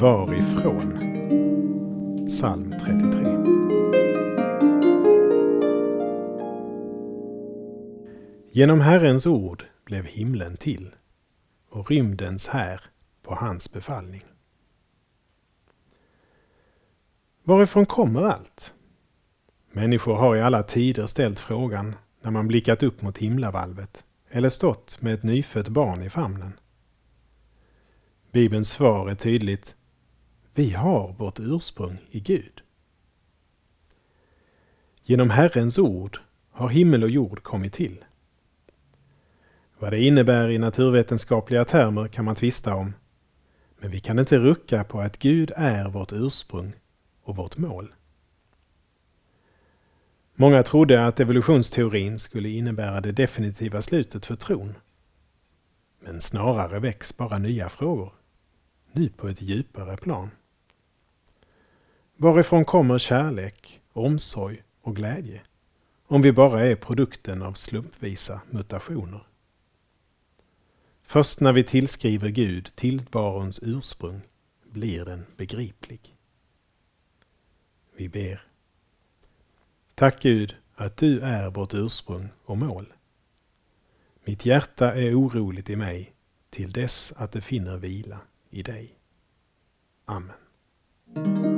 Varifrån? Psalm 33. Genom Herrens ord blev himlen till och rymdens här på hans befallning. Varifrån kommer allt? Människor har i alla tider ställt frågan när man blickat upp mot himlavalvet eller stått med ett nyfött barn i famnen. Bibelns svar är tydligt. Vi har vårt ursprung i Gud. Genom Herrens ord har himmel och jord kommit till. Vad det innebär i naturvetenskapliga termer kan man tvista om, men vi kan inte rucka på att Gud är vårt ursprung och vårt mål. Många trodde att evolutionsteorin skulle innebära det definitiva slutet för tron. Men snarare väcks bara nya frågor, nu på ett djupare plan. Varifrån kommer kärlek, omsorg och glädje om vi bara är produkten av slumpvisa mutationer? Först när vi tillskriver Gud tillvarons ursprung blir den begriplig. Vi ber. Tack Gud att du är vårt ursprung och mål. Mitt hjärta är oroligt i mig till dess att det finner vila i dig. Amen.